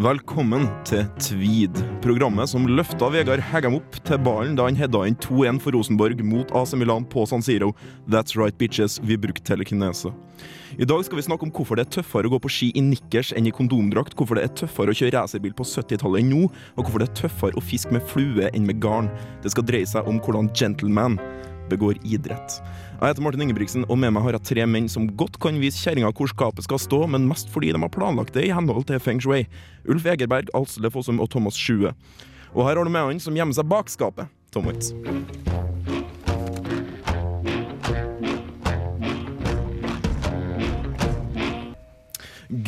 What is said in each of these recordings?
Velkommen til Tweed, programmet som løfta Vegard Heggem opp til ballen da han hedda inn 2-1 for Rosenborg mot AC Milan på San Siro. That's right, bitches, vi brukte telekinese. I dag skal vi snakke om hvorfor det er tøffere å gå på ski i nikkers enn i kondomdrakt, hvorfor det er tøffere å kjøre racerbil på 70-tallet enn nå, og hvorfor det er tøffere å fiske med flue enn med garn. Det skal dreie seg om hvordan gentleman begår idrett. Jeg heter Martin Ingebrigtsen, og med meg har jeg tre menn som godt kan vise kjerringa hvor skapet skal stå, men mest fordi de har planlagt det i henhold til feng shui. Ulf Egerberg, Alsle Fossum og Thomas Sjue. Og her har du med han som gjemmer seg bak skapet. Tom Waits.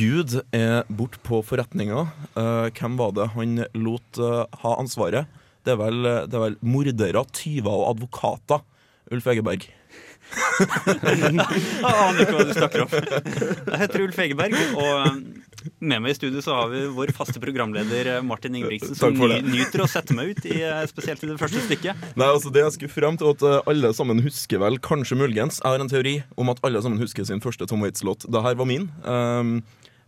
Gud er borte på forretninga. Eh, hvem var det han lot eh, ha ansvaret? Det er vel, det er vel mordere, tyver og advokater. Ulf Egeberg. Jeg aner ikke hva du snakker om. Jeg heter Ulf Egeberg, og um, med meg i studio så har vi vår faste programleder eh, Martin Ingebrigtsen, som nyter å sette meg ut, i, eh, spesielt i det første stykket. Nei, altså Det jeg skulle frem til, at eh, alle sammen husker vel, kanskje muligens Jeg har en teori om at alle sammen husker sin første Tom Waits-låt. Det her var min. Um,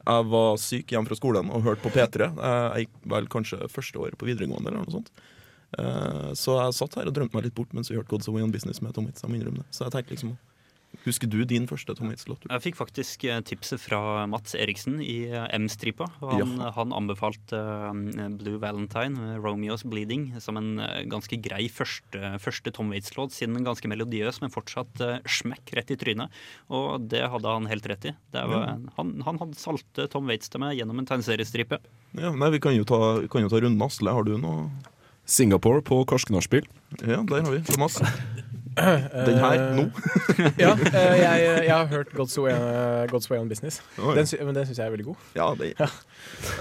jeg var syk hjemme fra skolen og hørte på P3. Jeg gikk vel kanskje første året på videregående. eller noe sånt Så jeg satt her og drømte meg litt bort mens vi hørte God's Away on Business med Tom Waits. Jeg må innrømme det. Så jeg tenkte liksom Husker du din første Tom Waits-låt? Jeg fikk faktisk eh, tipset fra Mats Eriksen i eh, M-stripa. Han, Han, han anbefalte eh, Blue Valentine, eh, Romeos Bleeding, som en eh, ganske grei første, første Tom Waits-låt, siden den ganske melodiøs, men fortsatt eh, smekk rett i trynet. Og det hadde han helt rett i. Det var, han, han hadde salte Tom Waits til meg gjennom en tegneseriestripe. Ja, nei, Vi kan jo ta, kan jo ta runden. Asle, har du noe Singapore på karsk nachspiel. Ja, der har vi. Thomas. Den her, nå. Ja, eh, jeg, jeg har hørt God's Way, eh, God's Way on Business. Oi. Den, men den syns jeg er veldig god. Ja, det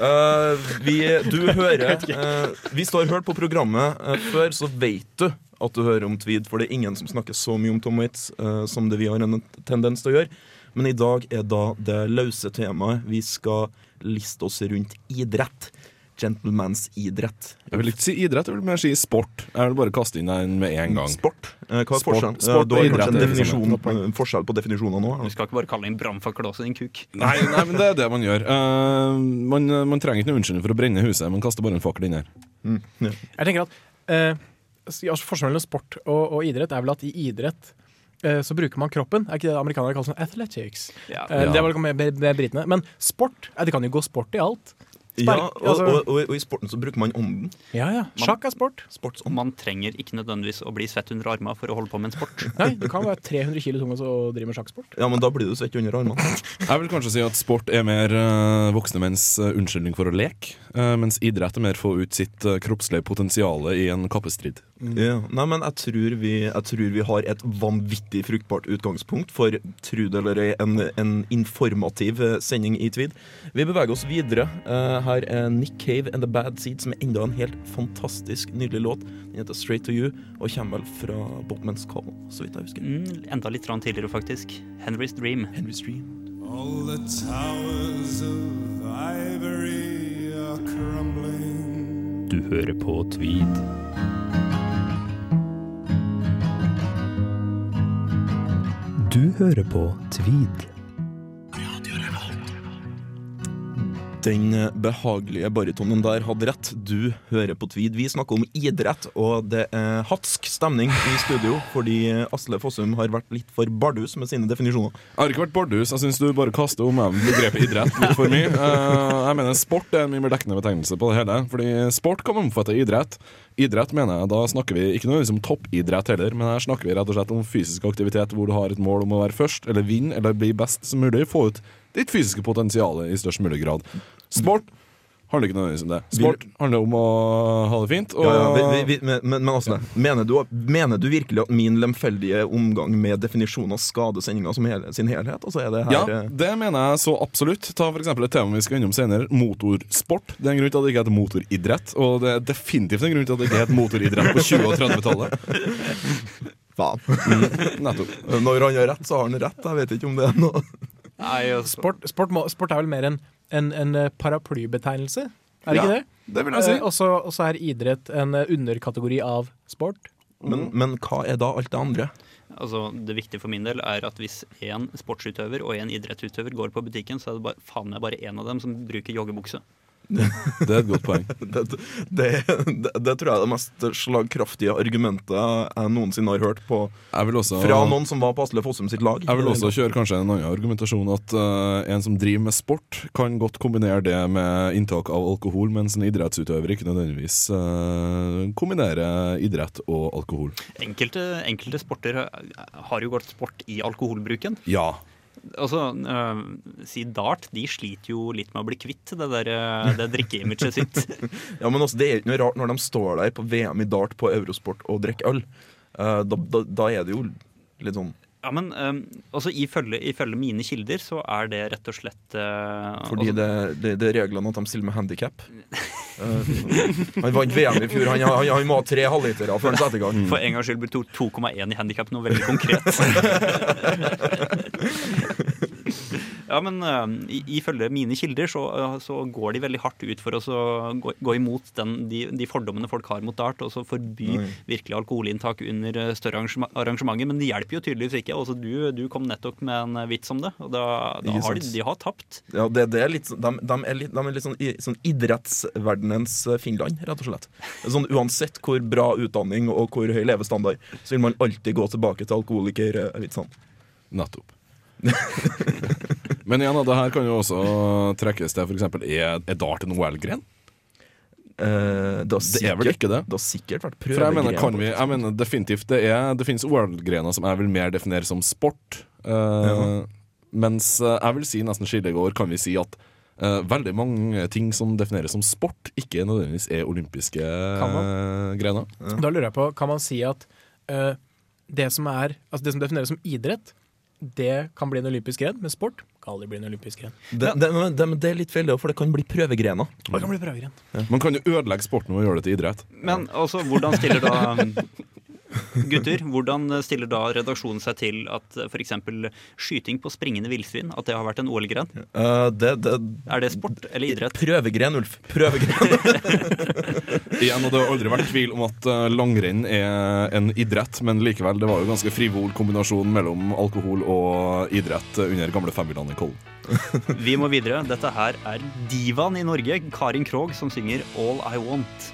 Eh, vi, Du hører uh, Hvis du har hørt på programmet uh, før, så vet du at du hører om tweed, for det er ingen som snakker så mye om Tom Waits eh, som det vi har en tendens til å gjøre. Men i dag er da det løse temaet. Vi skal liste oss rundt idrett. Gentlemans idrett. Jeg vil ikke si idrett, jeg vil mer si sport. Jeg vil bare kaste inn den med en gang. Sport. Eh, hva er Sport- forskjellen? sport Eh, du har og kanskje en idrett er definisjon, eh, forskjell på definisjoner nå? Du skal ikke bare kalle inn brannfakkel også, en kuk. Nei, nei, men det er det man gjør. Uh, man, man trenger ikke noen unnskyldning for å brenne huset, man kaster bare en fakkel inn her. Jeg tenker at uh, altså, Forskjellen mellom sport og, og idrett er vel at i idrett eh, så bruker man kroppen. Er ikke det amerikanere kaller sånn athletics? Ja. Det var vel med, med, med britene. Men sport, det kan jo gå sport i alt. Ja, og, altså- og, og, og i sporten så bruker man ånden. Ja, ja. Sjakk er sport. Sportsånd. Man trenger ikke nødvendigvis å bli svett under armene for å holde på med en sport. Nei, du kan være 300 kilo tung og så drive med sjakksport. Ja, men da blir du svett under armene. Jeg vil kanskje si at sport er mer eh, voksne menns eh, unnskyldning for å leke, eh, mens idrett er mer få ut sitt uh, kroppslige potensial i en kappestrid. Ja, nei, men jeg tror, vi, jeg tror vi har et vanvittig fruktbart utgangspunkt for tro det eller ei, en, en informativ sending i Tweed. Vi beveger oss videre. Eh, her er Nick Cave and The Bad Seed, som er enda en helt fantastisk nydelig låt. Den heter Straight To You og kommer vel fra Botman's Call, så vidt jeg husker. Mm, enda litt tidligere, faktisk. Henry's Dream. Henry's Dream. All the towers of ivory are crumbling. Du hører på Tweed. Du hører på Tweed. Den eh, behagelige baritonen der hadde rett. Du hører på Tweed. Vi snakker om idrett, og det er hatsk stemning i studio fordi Asle Fossum har vært litt for bardus med sine definisjoner. Jeg har ikke vært bardus, jeg syns du bare kaster om begrepet idrett litt for mye. Eh, jeg mener sport er en mye mer dekkende betegnelse på det hele, fordi sport kan omfatte idrett. Idrett mener jeg, da snakker vi ikke nødvendigvis om toppidrett heller, men her snakker vi rett og slett om fysisk aktivitet hvor du har et mål om å være først, eller vinne, eller bli best som mulig. Få ut ditt fysiske potensial i størst mulig grad. Sport handler ikke nødvendigvis om det. Sport handler om å ha det fint. Og Ja, ja, vi, vi, men, men men Asle, mener, du, mener du virkelig at min lemfeldige omgang med definisjonen av skadesendinga som hele, sin helhet? Altså, er det her, Ja, eh, det mener jeg så absolutt. Ta for eksempel et tema vi skal innom senere, motorsport. Det er en grunn til at det ikke heter motoridrett, og det er definitivt en grunn til at det ikke heter motoridrett på 20- og 30-tallet. faen. Nettopp. Når han har rett, så har han rett. Jeg vet ikke om det er noe Nei, Sport, sport, sport er vel mer en, en, en eh, paraplybetegnelse? Er det Ja, ikke det? Det vil jeg si. Eh, Og så er idrett en eh, underkategori av sport. men, men hva er da alt det andre? altså, det viktige for min del er at hvis én sportsutøver og én idrettsutøver går på butikken, så er det bare, faen meg bare én av dem som bruker joggebukse. Det er et godt poeng. Det, det, det, det tror jeg er det mest slagkraftige argumentet jeg noensinne har hørt på Jeg vil også, fra noen som var på Asle Fossum sitt lag. jeg vil også kjøre kanskje en annen argumentasjon at uh, en som driver med sport, kan godt kombinere det med inntak av alkohol, mens en idrettsutøver ikke nødvendigvis uh, kombinerer idrett og alkohol. Enkelte, enkelte sporter har jo gått sport i alkoholbruken. Ja. Altså, øh, si dart, de sliter jo litt med å bli kvitt det der øh, det drikkeimaget sitt. Ja, men også, Det er ikke noe rart når de står der på VM i dart på Eurosport og drikker øl. Uh, da, da, da er det jo litt sånn Ja, men um, altså, ifølge, ifølge mine kilder så er det rett og slett uh, Fordi også, det, det, det er reglene at de stiller med handikap. han vant VM i fjor. Han, han, han må ha tre halvlitere før han setter i gang. For en gangs skyld blir to- 2,1 i handikap noe veldig konkret. ja, men uh, ifølge mine kilder så, uh, så går de veldig hardt ut for å gå, gå imot den, de, de fordommene folk har mot dart, og så forby Oi. virkelig alkoholinntak under øh, større arrangementer. Men det hjelper jo tydeligvis ikke. Også du, du kom nettopp med en vits om det, og da, da har de, de har tapt. Ja, det, det er litt, sånn- de, de er litt, de er litt sånn, i- sånn idrettsverdenens eh, Finland, rett og slett. Sånn, uansett hvor bra utdanning og hvor høy levestandard, så vil man alltid gå tilbake til alkoholikervitsene. Nettopp. Men igjen, det her kan jo også trekkes til f.eks. Er, er dart en OL-gren? Uh, det, sikkert, Det er vel ikke det? Det har sikkert vært For jeg mener, kan vi, jeg mener definitivt det, er, det finnes OL-grener som jeg vil mer definere som sport. Uh, Ja. Mens eh, jeg vil si nesten skillegård kan vi si at uh, veldig mange ting som defineres som sport, ikke nødvendigvis er olympiske eh, grener. Da lurer jeg på, kan man si at eh, det, som er, altså det som defineres som idrett, det kan bli en olympisk gren, men sport kan aldri bli en olympisk gren. Det, det, det, det er litt feil, for det kan bli prøvegrener. Det kan bli prøvegren. Man kan jo ødelegge sporten ved å gjøre det til idrett. Men altså, hvordan stiller da Gutter, hvordan stiller da redaksjonen seg til at f.eks. skyting på springende villsvin at det har vært en OL-gren? Uh, det, det, Er det sport eller idrett? prøvegren, Ulf. Prøvegren. Igjen, og Det har aldri vært tvil om at eh, langrenn er en idrett, men likevel, det var jo ganske frivol kombinasjon mellom alkohol og idrett under gamle Femmiland i Kollen. Vi må videre. Dette her er divaen i Norge, Karin Krogh, som synger All I Want.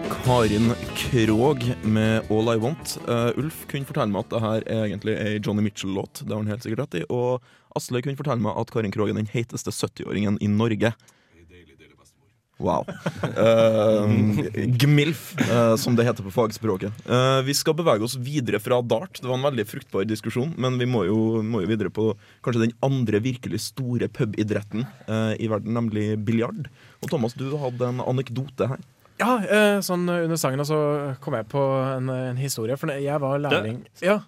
Karin Krog med All I Want. Uh, Ulf kunne fortelle meg at det her er egentlig ei Johnny Mitchell-låt. Det har han helt sikkert rett i. Og Asle kunne fortelle meg at Karin Krog er den heiteste 70-åringen i Norge. Wow. Uh, Gmilf, uh, som det heter på fagspråket. Uh, vi skal bevege oss videre fra dart. Det var en veldig fruktbar diskusjon, men vi må jo, må jo videre på kanskje den andre virkelig store pubidretten i verden, nemlig biljard. Og Thomas, du hadde en anekdote her. Ja, eh, sånn under sangen så kom jeg på en, en historie. For jeg var lærling Ja,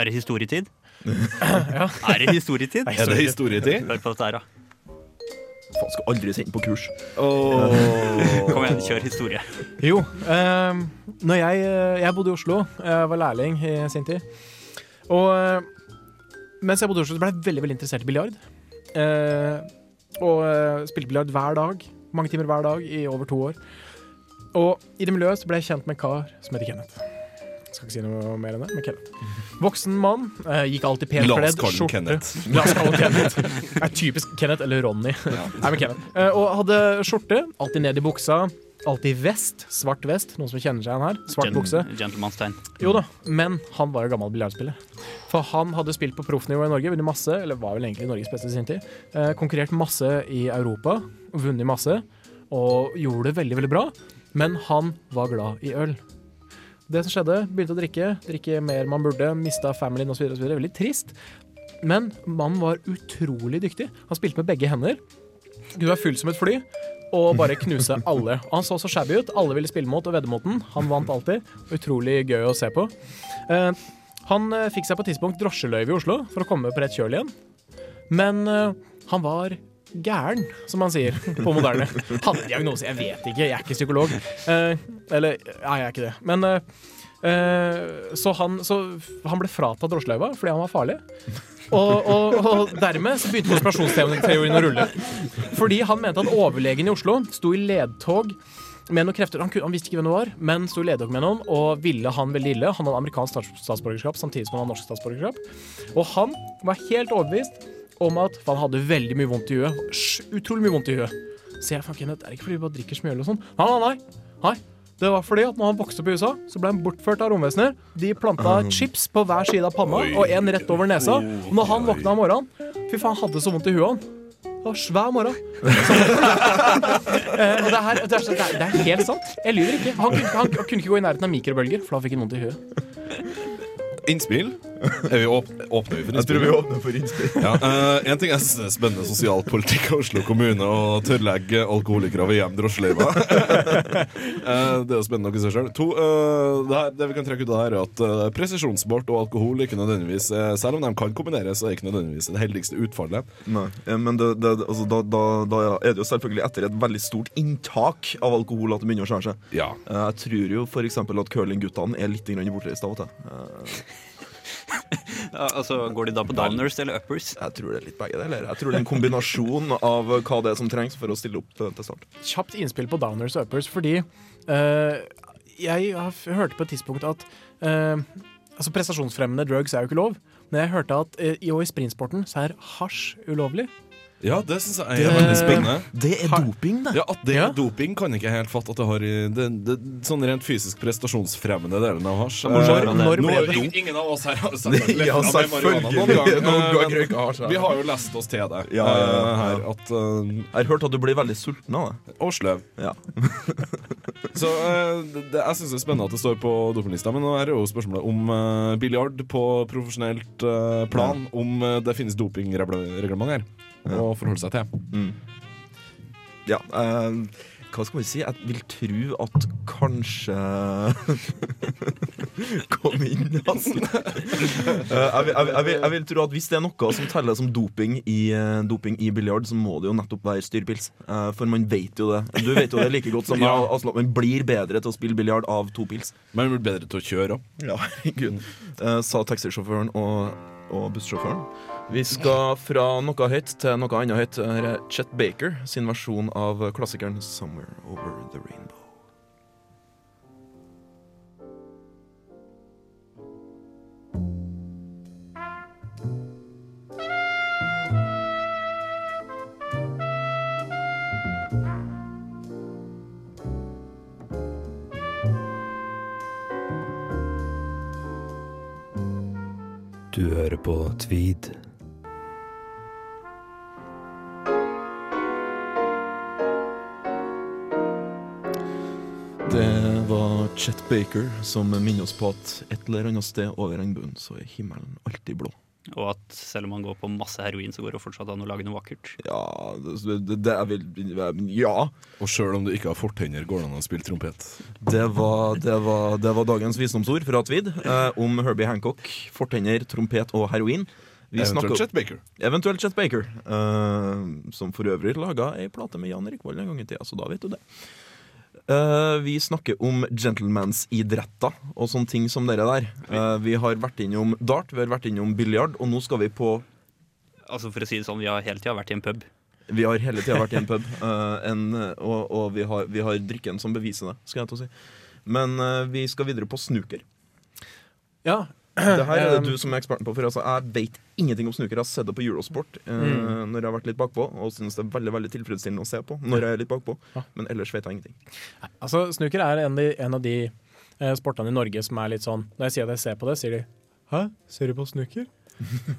Er det historietid? Er det historietid? Er det historietid? Hør på dette her, da. Faen, skal aldri sende på kurs. Kom igjen, kjør historie. Jo, eh, når jeg, eh, jeg bodde i Oslo, jeg var lærling i sin tid. Og eh, mens jeg bodde i Oslo, så ble jeg veldig veldig interessert i biljard. Eh, og eh, spilte biljard hver dag. Mange timer hver dag i over to år. Og i det miljøet så ble jeg kjent med en kar som heter Kenneth. Jeg skal ikke si noe mer enn det, men Kenneth. Voksen mann, eh, gikk alltid pent kledd. skjorte. Kenneth. Kenneth. Er typisk Kenneth eller Ronny. Nei, men Kenneth. Eh, og hadde skjorte, alltid ned i buksa. Alltid vest, svart vest. Noen som kjenner seg igjen her. Svart Gen- bukse. Gentleman's-tegn. Jo da, men han var jo gammel biljardspiller. For han hadde spilt på proffnivå i Norge, vunnet masse, eller var vel egentlig Norges beste i sin tid. Eh, konkurrert masse i Europa, vunnet masse, og gjorde det veldig, veldig bra. Men han var glad i øl. Det som skjedde, begynte å drikke, drikke mer man burde, mista familien osv. Veldig trist. Men mannen var utrolig dyktig. Han spilte med begge hender. Du var full som et fly. Og bare knuse alle. Og han så så shabby ut. Alle ville spille mot og vedde mot den. Han vant alltid. Utrolig gøy å se på. Eh, han eh, fikk seg på et tidspunkt drosjeløyve i Oslo for å komme på rett kjøl igjen. Men eh, han var gæren, som man sier på moderne. Hadde diagnose, jeg vet ikke, jeg er ikke psykolog. Eh, eller, nei, jeg er ikke det. Men eh, eh, så, han, så han ble fratatt drosjeløyva fordi han var farlig. Og, og, og dermed så begynte konspirasjonsteorien å rulle. Fordi han mente at overlegen i Oslo sto i ledtog med noen krefter. Han, han visste ikke hvem det var, men sto i ledtog med noen og ville han veldig ille. Han hadde amerikansk statsborgerskap samtidig som han hadde norsk statsborgerskap. Og han var helt overbevist om at for han hadde veldig mye vondt i huet. Utrolig mye vondt i huet. Så jeg, Kenneth, er det ikke fordi vi bare drikker så mye øl og sånn? Nei, nei, nei. nei. Det var fordi at når han vokste opp i USA, så ble han bortført av romvesener. De planta chips på hver side av panna og en rett over nesa. Og når han våkna om morgenen, fy faen, han hadde så vondt i huet han. Det var svær morgen. Eh, og det, er her, det, er, det, er, det er helt sant. Jeg lyver ikke. Han, kunne- han, han kunne ikke gå i nærheten av mikrobølger, for da fikk han vondt i huet. Innspill? Vi åp åpner vi for Jeg tror vi åpner for innspill. Ja, uh, en ting er spennende sosialpolitikk av Oslo kommune og tørrlegge alkoholikere ved hjem drosjeløyva. uh, det er jo spennende nok i seg sjøl. To, eh, det, her- det vi kan trekke ut av det her, er at uh, presisjonssport og alkohol ikke nødvendigvis Selv om de kan kombineres, så er ikke nødvendigvis det heldigste utfallet. Nei, men det, det, altså, da, da, da er det jo selvfølgelig etter et veldig stort inntak av alkohol at det begynner å skjære seg. Ja. Jeg tror jo f.eks. at curlingguttene er litt bortreist av og til. Altså, Går de da på downers eller uppers? Jeg tror det er litt begge deler. Jeg tror det er en kombinasjon av hva det er som trengs for å stille opp til, start. kjapt innspill på downers og uppers, fordi uh, jeg hørte på et tidspunkt at uh, altså prestasjonsfremmende drugs er jo ikke lov, men jeg hørte at uh, i- i sprintsporten så er hasj ulovlig. Ja, det syns jeg er Det- veldig spennende. Det er doping, det! Ja, At det Ja. er doping, kan jeg ikke helt fatte at det har i det, det, sånn rent fysisk prestasjonsfremmende delen av hasj. Når- Eh, når nå ble det? ingen- Ingen av oss her har sagt Ja, noen gang. selvfølgelig. Noen eh. Vi har jo lest oss til det. Ja, ja, ja, eh, her, at, uh, Jeg har hørt at du blir veldig sulten av det. og sløv. Ja. Så uh, det, jeg syns det er spennende at det står på dopinglista, men nå er det jo spørsmålet om uh, biljard på profesjonelt plan. Om det finnes dopingreglement her å forholde seg til. Mm. Ja, eh, hva skal vi si? Jeg vil tro at kanskje Kom inn, altså. Jeg, vil, jeg, vil, jeg, vil, tro at hvis det er noe som teller som doping i, eh, doping i biljard, så må det jo nettopp være styrpils. Eh, for man vet jo det. Du vet jo det like godt som Ja. meg. Altså, man blir bedre til å spille biljard av to pils. Man blir bedre til å kjøre òg. Ja, herregud. Sa taxisjåføren og, og bussjåføren. Vi skal fra noe høyt til noe annet høyt. Her er Chet Baker sin versjon av klassikeren 'Somewhere Over The Rainbow'. Du hører på Tweed. Det var Chet Baker som minner oss på at et eller annet sted over regnbuen så er himmelen alltid blå. Og at selv om man går på masse heroin, så går det fortsatt an å lage noe vakkert. Ja, det, det, er vel Ja. Og sjøl om du ikke har fortenner, går det an å spille trompet. Det var, det var, det var dagens visdomsord fra Tvid eh, om Herbie Hancock, fortenner, trompet og heroin. Vi Eventuelt Chet Baker. Eventuelt Chet Baker, eh, som for øvrig laga ei plate med Jan Erik Vold en gang i tida, så da vet du det. Eh, vi snakker om gentlemansidretter og sånne ting som dere der. Uh, vi har vært innom dart, vi har vært innom biljard, og nå skal vi på Altså For å si det sånn, vi har hele tida vært i en pub. Vi har hele tida vært i en pub, uh, en, og, og vi, har, vi har drikken som beviser det, skal jeg til å si. Men vi skal videre på snooker. Ja. Det her er det du som er eksperten på, for altså, jeg vet ingenting om snooker. Jeg har sett det på Eurosport eh, Mm. når jeg har vært litt bakpå, og synes det er veldig veldig tilfredsstillende å se på når jeg er litt bakpå. Men ellers vet jeg ingenting. Altså, snooker er en, en av de eh, sportene i Norge som er litt sånn Når jeg sier at jeg ser på det, sier de Hæ, ser du på snooker?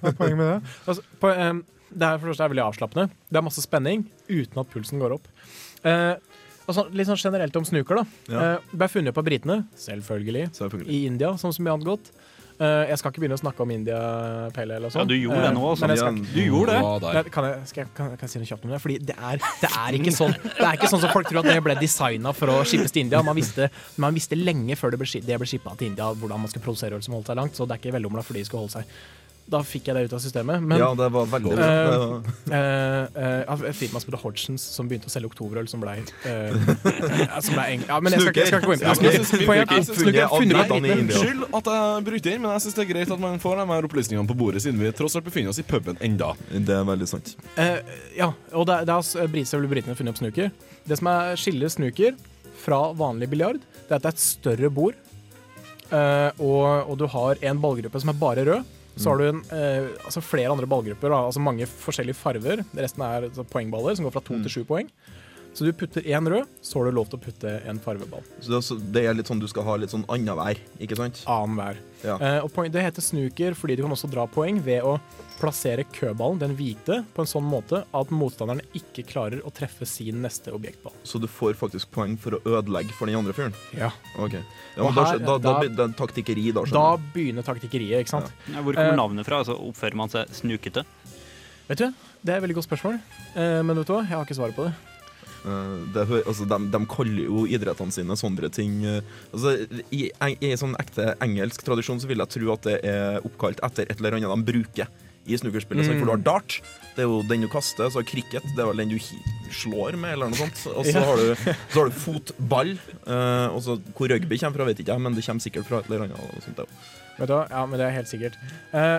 Hva er poenget med det? Altså, på, um, det her for det første er veldig avslappende. Det er masse spenning uten at pulsen går opp. Uh, sånn, litt sånn generelt om snooker, da. Ja. uh, ble funnet opp av britene, selvfølgelig, Selvfølgelig. i India, som så mye annet godt. Eh, jeg skal ikke begynne å snakke om India Pale Ale sånn. Ja, du gjorde det nå, Eh, altså. jeg skal Du gjorde det. Nei, kan, jeg, skal jeg, kan, kan jeg si noe kjapt om det? Fordi det er, det er ikke sånn Det er ikke sånn som folk tror at det ble designa for å shippes til India. Man visste, man visste lenge før det ble, det ble shippa til India hvordan man skulle produsere øl som holdt seg langt, så det er ikke velomla fordi de skulle holde seg. Da fikk jeg det ut av systemet. Men ja, det var veldig bra. Uh, uh, uh, eh, eh, firma som Hodgsons, som begynte å selge oktoberøl, som blei uh, Som ble eng... Ja, men jeg skal, ikke- jeg skal ikke gå inn på det. Unnskyld at jeg bryter inn, men jeg syns det er greit at man får de her opplysningene på bordet, siden vi tross alt befinner oss i puben enda. Det er veldig sant. Eh, ja, og det, er- det er altså britene britene funnet opp snooker. Det som er skiller snooker fra vanlig biljard, det er at det er et større bord, eh, og, og du har en ballgruppe som er bare rød. Så har du en, eh, altså flere andre ballgrupper, da, altså mange forskjellige farver. Resten er altså, poengballer som går fra to til sju poeng. Så du putter én rød, så har du lov til å putte en farveball. Så det, er litt sånn du skal ha litt sånn annenhver, ikke sant? Annenhver. Ja. Eh, og poeng, det heter snooker fordi du kan også dra poeng ved å plassere køballen, den hvite, på en sånn måte at motstanderen ikke klarer å treffe sin neste objektball. Så du får faktisk poeng for å ødelegge for den andre fyren? Ja. Ok. Ja, Og men da, her- da, da, da- er taktikkeri, da. Da skjønner Da begynner taktikkeriet, ikke sant? Ja, Hvor kommer Eh, navnet fra? Altså, Oppfører man seg snukete? Vet du, det er et veldig godt spørsmål. Eh, men vet du hva, jeg har ikke svaret på det. Eh, det, altså, de, de kaller jo idrettene sine sånne ting eh, altså, i, I sånn ekte engelsk tradisjon så vil jeg tro at det er oppkalt etter et eller annet de bruker i snookerspillet. Mm. For du har dart, det er jo den du kaster. Så har cricket, det er vel den du slår med, eller noe sånt. Og så Ja. har, du, så har du fotball. Uh, og så Hvor rugby kommer fra, vet ikke jeg, men det kommer sikkert fra et eller annet. sånt. Vet du? Ja, men det er helt sikkert. Uh,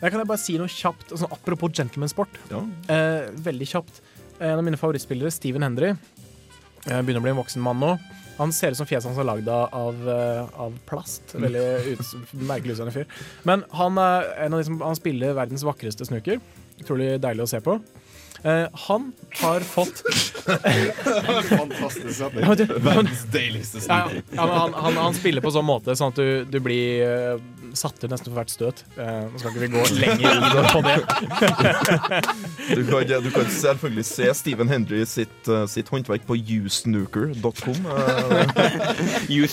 der kan jeg bare si noe kjapt, sånn apropos gentleman-sport. Ja. Uh, veldig kjapt. En av mine favorittspillere, Steven Hendry, eh, begynner å bli en voksen mann nå. Han ser ut som fjeset hans er lagd av, av, eh, plast. Veldig ut, merkelig utseende fyr. Men han, er en av de som, han spiller verdens vakreste snooker. Utrolig deilig å se på. Uh, han har fått Fantastisk setning. Verdens deiligste snooker. ja, ja, han, han, han spiller på sånn måte sånn at du, du blir eh, satt ut nesten for hvert støt. Eh, nå skal ikke vi gå lenger inn på det. Du, kan, du kan selvfølgelig se Stephen Hendry sitt, eh, sitt håndverk på usnooker.com. Uh, You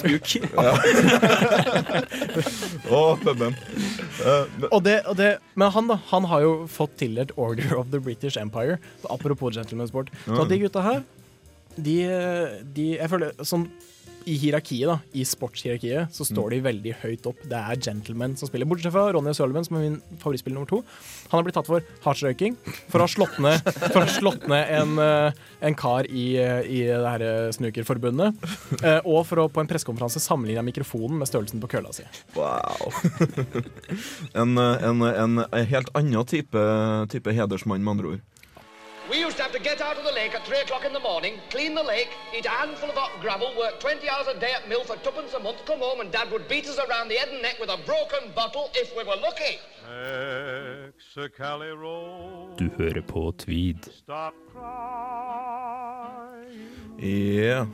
og puben. Eh, men- Og det, og det, men han da, han har jo fått tildelt Order of the British Empire. Apropos gentleman Board. Så at de gutta her, de, de Jeg føler sånn i hierarkiet, da, i sportshierarkiet, så står de veldig høyt opp. Det er gentlemen som spiller. Bortsett fra Ronny Sølven, som er min favorittspiller nummer to. Han har blitt tatt for hardsrøyking for å ha slått ned, slått ned en, eh, en kar i, eh, i det her eh, snookerforbundet. Og for å på en pressekonferanse sammenligne mikrofonen med størrelsen på kølla si. Wow. en, en, en, en helt annen type, type hedersmann, med andre ord. We used to have to get out of the lake at three o'clock in the morning, clean the lake, eat a handful of hot gravel, work 20 hours a day at mill for tuppence a month, come home and Dad would beat us around the head and neck with a broken bottle if we were lucky. Excalibur Road, Du hører på Tweed. stop crying. Ja.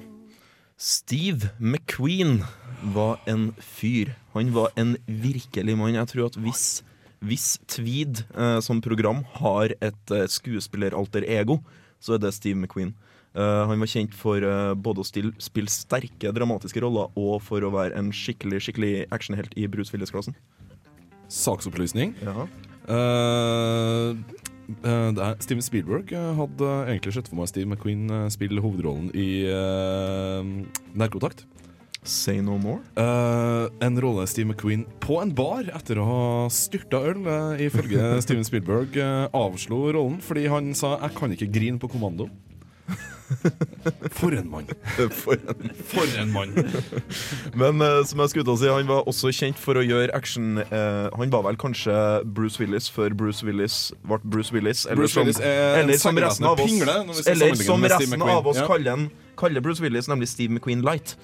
Steve McQueen var en fyr. Han var en virkelig mann. Jeg tror at hvis, hvis Tweed eh, som program har et eh, skuespilleralter ego, så er det Steve McQueen. Eh, han var kjent for eh, både å stille, spille sterke, dramatiske roller og for å være en skikkelig skikkelig actionhelt i Bruce Willis-klassen. Saksopplysning. Ja. Eh, eh, det er Steven Spielberg eh, hadde egentlig sett for meg Steve McQueen eh, spille hovedrollen i uh, Nærkontakt. Say no more. Uh, en rolle Steve McQueen på en bar etter å ha styrta øl, uh, ifølge Steven Spielberg, uh, avslo rollen fordi han sa 'jeg kan ikke grine på kommando'. For en mann. For en For en mann. Men uh, som jeg skulle til å si, han var også kjent for å gjøre action uh, Han var vel kanskje Bruce Willis før Bruce Willis ble Bruce Willis. Eller Bruce Willis som, er eller som resten av oss, pingle eller som resten av oss Ja. kaller, kaller Bruce Willis, nemlig Steve McQueen Light.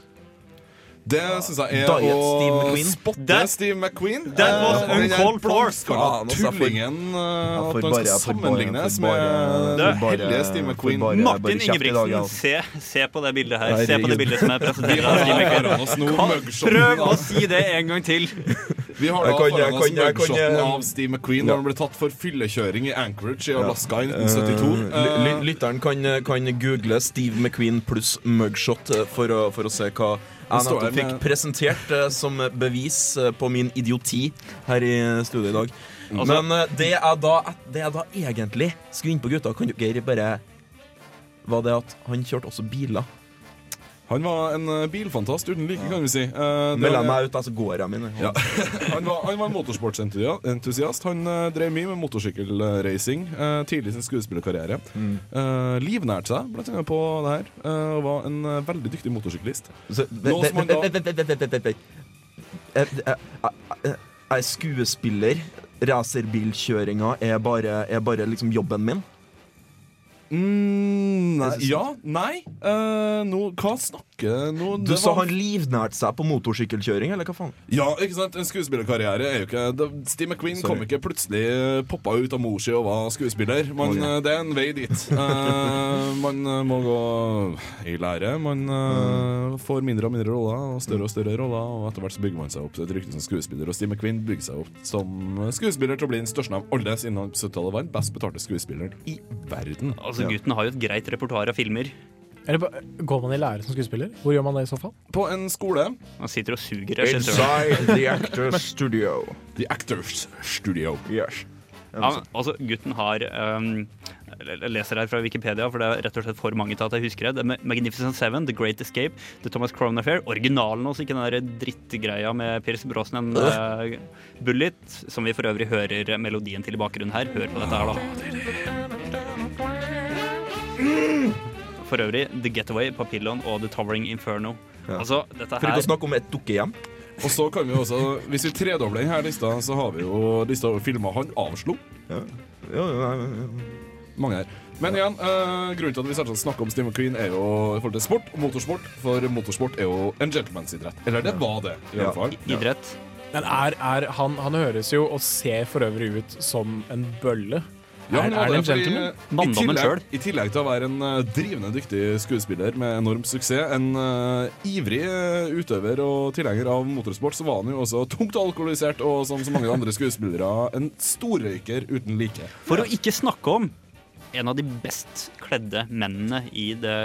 Det syns jeg er Diet å spotte That- Steve McQueen. that was Eh, der uncalled for. altså, tullingen eh, At han skal sammenlignes med hellige Steve McQueen. Martin Ingebrigtsen, altså. se, se på det bildet her. Se på det bildet som er presentert. Av Steve McQueen. Prøv å si det en gang til! Vi har da foran oss kan- jeg kan- mugshoten av Steve McQueen når han ble tatt for fyllekjøring i Anchorage i Alaska i 1972. Eh, ly- ly- Lytteren kan, kan google Steve McQueen pluss mugshot eh, for å, for å se hva nettopp fikk presentert uh, som bevis uh, på min idioti her i studio i dag. Altså- Men uh, det jeg, da, det jeg da egentlig skulle inn på, gutta, kan dere bare Var det at han kjørte også biler? Han var en eh, bilfantast uten like, kan vi si. Uh, var- jeg meg ut, altså gårda går jeg mine. Ja. han, var, han var en motorsportsentusiast. Han uh, drev mye med motorsykkelracing uh, tidlig i sin skuespillerkarriere. Mm. Uh, livnært seg blant annet på det her, eh, og var en eh, veldig dyktig motorsyklist. Nå som han da- Jeg er skuespiller. Racerbilkjøringa er bare, er bare liksom jobben min. Mm, nei, ja, nei uh, no, Hva snakker no, Du sa var- han livnært seg på motorsykkelkjøring, eller hva faen? Ja, ikke sant? En skuespillerkarriere er jo ikke det- Steve McQueen Sorry. kom ikke plutselig eh, poppa ut av mor si og var skuespiller. Man, Ok. eh, Det er en vei dit. uh, man eh, må gå i lære. Man uh, får mindre og mindre roller og større og større roller, og etter hvert så bygger man seg opp til et rykte som skuespiller. Og Steve McQueen bygger seg opp som skuespiller til å bli den største av alle, siden han på 70-tallet var den best betalte skuespilleren i verden. Altså, Gutten har jo et greit repertoar av filmer. Eller går man i lære som skuespiller? Hvor gjør man det i så fall? På en skole, Man sitter og suger. Inside the actor's studio. The Actors Studio. Yes. Ja, men, altså, gutten har um, Jeg leser her fra Wikipedia, for det er rett og slett for mange til at jeg husker det. er Magnificent Seven, The Great Escape, The Thomas Crown Affair. Originalen også, ikke den der drittgreia med Pierce Brosnan, uh, Bullet, som vi for øvrig hører melodien til i bakgrunnen her. Hør på dette her, da. For øvrig The Getaway, Papillon og The Towering Inferno. Ja. Altså, dette For ikke å snakke om et dukkehjem. Og så kan vi også, Hvis vi tredobler denne lista, så har vi jo lista over filmer han avslo. Ja. Ja, ja, ja, ja. Mange her. Men igjen, eh, grunnen til at vi selvsagt snakker om Steve McQueen, er jo i forhold til sport og motorsport. For motorsport er jo en gentlemansidrett. Eller det var det, i Ja. alle fall. Idrett. Men er, er han, han høres jo og ser for øvrig ut som en bølle. Ja, er, er det en gentleman? eh, Manndommen tillegg- I tillegg til å være en eh, drivende dyktig skuespiller med enorm suksess, en uh, ivrig eh, utøver og tilhenger av motorsport, så var han jo også tungt alkoholisert og som så mange andre skuespillere en storrøyker uten like. For å ikke snakke om en av de best kledde mennene i det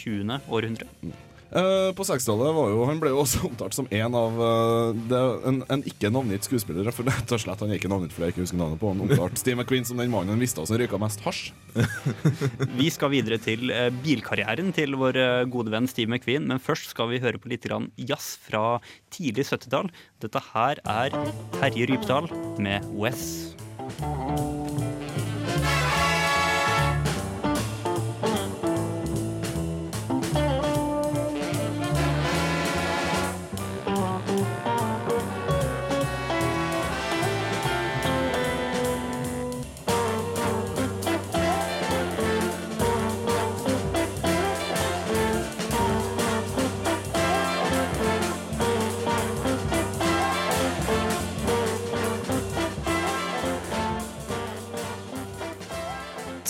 20. århundre. Eh, på 60-tallet var jo Han ble jo også omtalt som en av uh, det, en, en ikke navngitt skuespiller. For rett og slett Han er ikke navngitt fordi jeg ikke husker navnet på han. Omtalt Steve McQueen som den mannen han visste som røyka mest hasj. Vi skal videre til uh, bilkarrieren til vår gode venn Steve McQueen, men først skal vi høre på litt jazz fra tidlig 70-tall. Dette her er Terje Rypdal med Wes.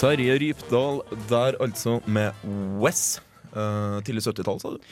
Terje Rypdal der altså med Wes. Uh, tidlig 70-tall, sa du?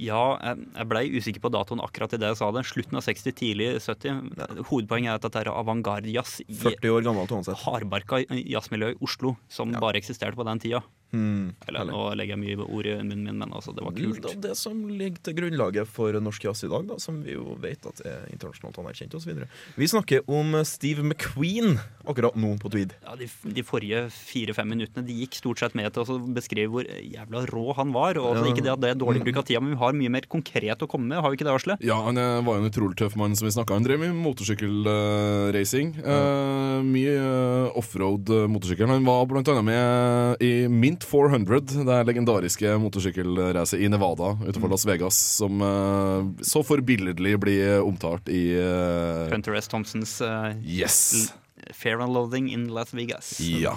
Ja, jeg, jeg blei usikker på datoen akkurat i det jeg sa det. Slutten av 60, tidlig 70. Hovedpoenget er at dette er avantgarde-jazz i 40 år gammelt uansett. hardbarka jazzmiljø i Oslo, som Ja. bare eksisterte på den tida. Hmm, Eller nå legger jeg mye ord i munnen min, men altså, det var kult. Det det som ligger til grunnlaget for norsk jazz i dag, da, som vi jo vet at er internasjonalt anerkjent osv. Vi snakker om Steve McQueen akkurat nå på Tweed. Ja, de, de forrige fire-fem minuttene De gikk stort sett med til å beskrive hvor jævla rå han var. Og altså, Ja. Ikke det at det er dårlig bruk av tida, men vi har mye mer konkret å komme med. Har vi ikke det, Asle? Ja, han eh, var jo en utrolig tøff mann, som vi snakka. Han drev med motorsykkelracing. Uh, mye uh, offroad uh, motorsykkel. Han var blant annet med i Mint 400, det legendariske motorsykkelracet i Nevada utenfor Las Vegas, som eh, så forbilledlig blir omtalt i eh, Hunter S. Thompsons uh, Yes! Fair and Loathing in Las Vegas. Ja.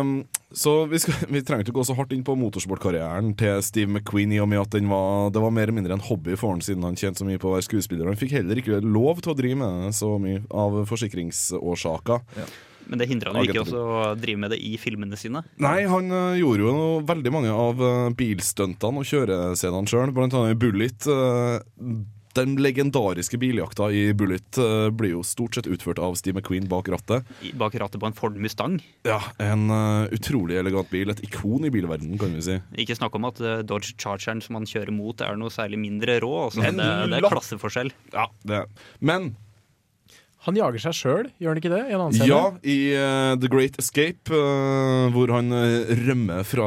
Um, så vi, skal, vi trenger ikke gå så hardt inn på motorsportkarrieren til Steve McQueen, i og med at den var, det var mer eller mindre en hobby for han siden han tjente så mye på å være skuespiller. Han fikk heller ikke lov til å drive med det så mye av forsikringsårsaker. Men det hindra han jo ikke også å drive med det i filmene sine. Nei, han uh, gjorde jo veldig mange av uh, bilstuntene og kjørescenene sjøl, blant annet i Bullet. Uh, den legendariske biljakta i Bullet uh, blir jo stort sett utført av Steve McQueen bak rattet. Bak rattet på en Ford Mustang. Ja, En uh, utrolig elegant bil. Et ikon i bilverdenen, kan vi si. Ikke snakk om at uh, Dodge Chargeren som han kjører mot, er noe særlig mindre rå. Altså, det, det er klasseforskjell. Ja, det. Men Han jager seg sjøl, gjør han ikke det? I? Ja, i uh, The Great Escape, uh, hvor han eh, rømmer fra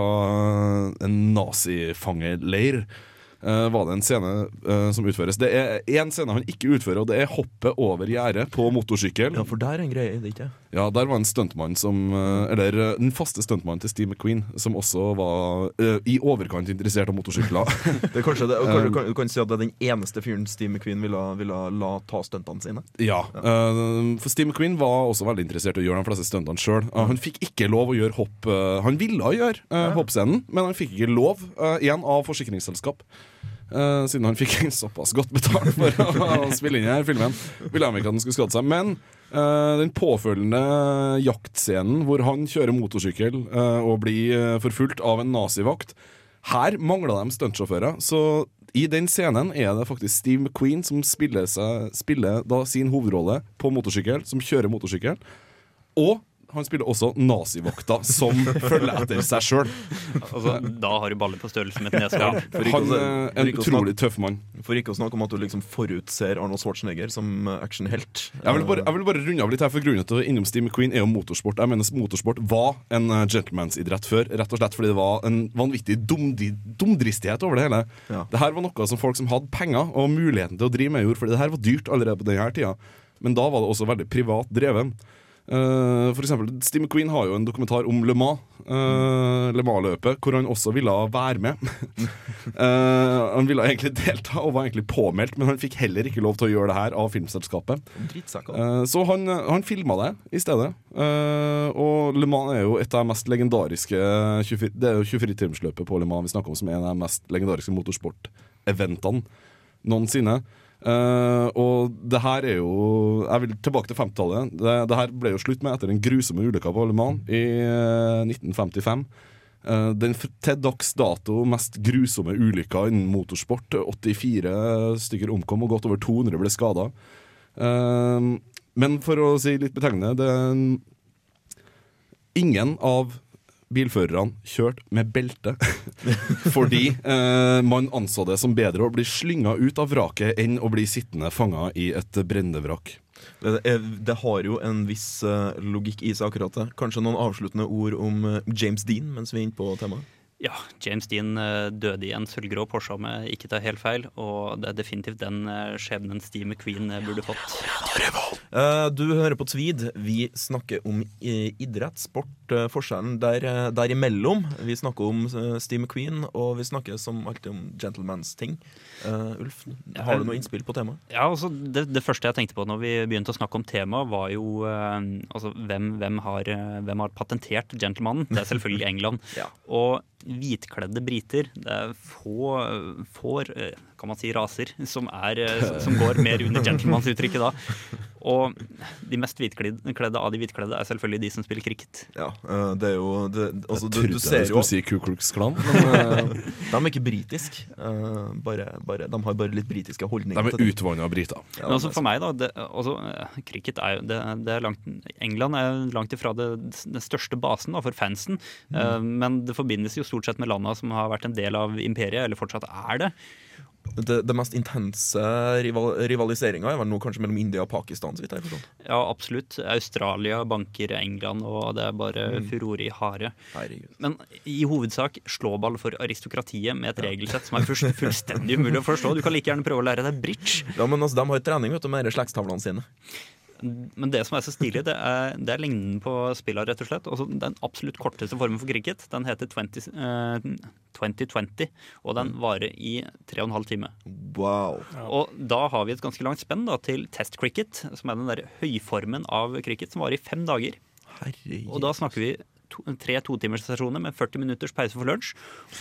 en nazifangerleir, eh, var det en scene uh, som utføres. Det er én scene han ikke utfører, og det er hoppet over gjerdet på motorsykkel. Ja, for der er en greie det, ikke Ja, der var en stuntmann som uh, Eller den faste stuntmannen til Steve McQueen, som også var i overkant interessert av motorsykler. Det er kanskje det, kanskje, du kan, du kan si at det er den eneste fyren Steve McQueen ville, ville la ta stuntene sine. ja. for Steve McQueen var også veldig interessert i å gjøre de fleste stuntene sjøl. han fikk ikke lov å gjøre hopp Han ville gjøre uh, hoppscenen, men han fikk ikke lov uh, igjen av forsikringsselskap. Eh, siden han fikk såpass godt betalt for å, spille inn denne filmen. Ville han ikke at han skulle skade seg. Men uh, den påfølgende jaktscenen hvor han kjører motorsykkel uh, og blir forfulgt av en nazivakt Her mangla de stuntsjåfører. Så i den scenen er det faktisk Steve McQueen som spiller, seg, spiller sin hovedrolle på motorsykkel, som kjører motorsykkel. Og han spiller også nazivakta som følger etter seg sjøl. Altså, da har du baller på størrelse med et neshår. Ja, Han er en utrolig tøff mann. For ikke å snakke om at du liksom forutser Arnold Schwarzenegger som eh, actionhelt. Jeg vil, bare, jeg vil bare runde av litt her, for grunnen til å innom Steve McQueen er jo motorsport. Jeg mener Motorsport var en uh, gentlemansidrett før, rett og slett fordi det var en vanvittig dumdristighet over det hele. Ja. Det her var noe som folk som hadde penger og muligheten til å drive med, gjorde, fordi det her var dyrt allerede på denne tida. Men da var det også veldig privat dreven. Eh, for eksempel, Steve McQueen har jo en dokumentar om Le Mans, uh, Le Mans-løpet, hvor han også ville være med. uh, han ville egentlig delta og var egentlig påmeldt, men han fikk heller ikke lov til å gjøre det her av filmselskapet. Eh, Så han, han filma det i stedet. Og Le Mans er jo et av de mest legendariske 24, Det er jo 24-timersløpet på Le Mans vi snakker om som er en av de mest legendariske motorsporteventene noensinne. Eh, og det her er jo Jeg vil tilbake til 50-tallet. Det, det her ble jo slutt med etter den grusomme ulykka på Le Mans i uh, 1955. Uh, den til dags dato mest grusomme ulykka innen motorsport. 84 stykker omkom, og godt over 200 ble skada. men for å si litt betegnende det Ingen av bilførerne kjørte med belte fordi eh, man anså det som bedre å bli slynga ut av vraket enn å bli sittende fanga i et brennende vrak. Det, er, det har jo en viss eh, logikk i seg, akkurat det. Kanskje noen avsluttende ord om eh, James Dean mens vi er inne på temaet? Ja, James Dean eh, døde i en sølvgrå Porsche, om jeg ikke tar helt feil. Og det er definitivt den eh, skjebnen Steve McQueen eh, burde fått. Du hører på Tvid. Vi snakker om idrett, sport, forskjellen der, derimellom. Vi snakker om Steve McQueen, og vi snakker som alltid om gentlemans-ting. Uh, Ulf, har du noe innspill på temaet? Ja, altså det, det første jeg tenkte på når vi begynte å snakke om temaet, var jo uh, altså, hvem, hvem, har, hvem har patentert gentlemanen? Det er selvfølgelig England. Ja. Og hvitkledde briter. Det er få, få eh, kan man si, raser som, er, eh, som går mer under gentlemansuttrykket da. Og de mest hvitkledde av de hvitkledde er selvfølgelig de som spiller cricket. Ja, eh, det er jo det, altså, du, du ser jeg jo si Ku Klux Klan, men eh, De er ikke britiske. eh, de har bare litt britiske holdninger. de er utvanna briter. Ja, Men altså for meg da, det, altså, eh, cricket er jo det, det er langt, England er langt ifra det, den største basen da, for fansen. Mm. Men det forbindes jo stort sett med landa som har vært en del av imperiet, eller fortsatt er det. Det, det mest intense rival, rivaliseringa er vel nå kanskje mellom India og Pakistan. Ja, absolutt. Australia banker England, og det er bare furore i hare. Herregud. Men i hovedsak slåball for aristokratiet med et regelsett som er fullstendig umulig å forstå. Du kan like gjerne prøve å lære deg bridge. Ja, men altså, De har trening vet du, med slektstavlene sine. Men det som er så stilig, det er, det er lengden på spilla, rett og slett. Også den absolutt korteste formen for cricket, den heter 20, eh, 2020, og den varer i tre og en halv time. Wow. Og da har vi et ganske langt spenn da, til test cricket, som er den der høyformen av cricket, som varer i fem dager. Herregud. Og da snakker vi to, tre totimerssesjoner med 40 minutters pause for lunsj,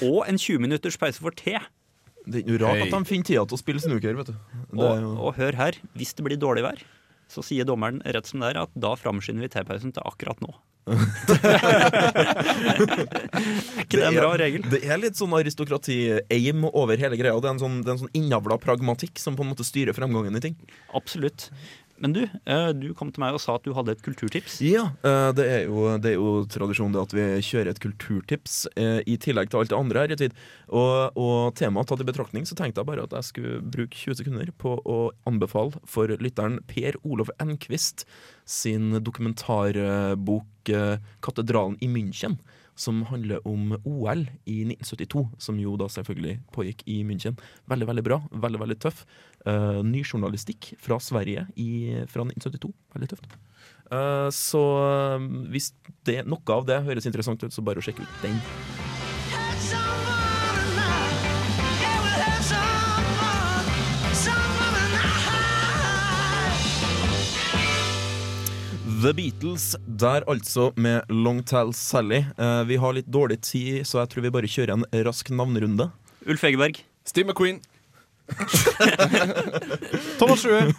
og en 20 minutters pause for te. Det er ikke noe rart Hei. at de finner tida til å spille snooker. vet du. Det Og, og hør her, hvis det blir dårlig vær, så sier dommeren rett som det er at da framskynder vi T-pausen til akkurat nå. er ikke det en bra regel? Det er litt sånn aristokrati-aim over hele greia. Det er en sånn, det er en sånn innavla pragmatikk som på en måte styrer fremgangen i ting. Absolutt. Men du, eh, du kom til meg og sa at du hadde et kulturtips. Ja, eh, det er jo, det er jo tradisjon det at vi kjører et kulturtips eh, i tillegg til alt det andre her. Og, og temaet tatt i betraktning, så tenkte jeg bare at jeg skulle bruke 20 sekunder på å anbefale for lytteren Per Olof Enquist sin dokumentarbok 'Katedralen i München'. Som handler om OL i 1972, som jo da selvfølgelig pågikk i München. Veldig, veldig bra. Veldig, veldig tøff. Uh, ny journalistikk fra Sverige i, fra 1972. Veldig tøft. Uh, så eh, hvis det, noe av det høres interessant ut, så bare å sjekke ut den. The Beatles der altså med Longtail Sally. Eh, vi har litt dårlig tid, så jeg tror vi bare kjører en rask navnerunde. Ulf Egeberg. Steve McQueen. Thomas Sjue.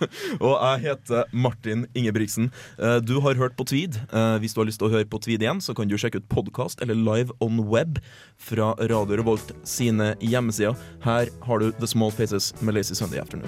Og jeg heter Martin Ingebrigtsen. Eh, Du har hørt på Tweed. Eh, Hvis du har lyst til å høre på Tweed igjen, så kan du sjekke ut podkast eller live on web fra Radio Revolt sine hjemmesider. Her har du The Small Faces med Lazy Sunday Afternoon.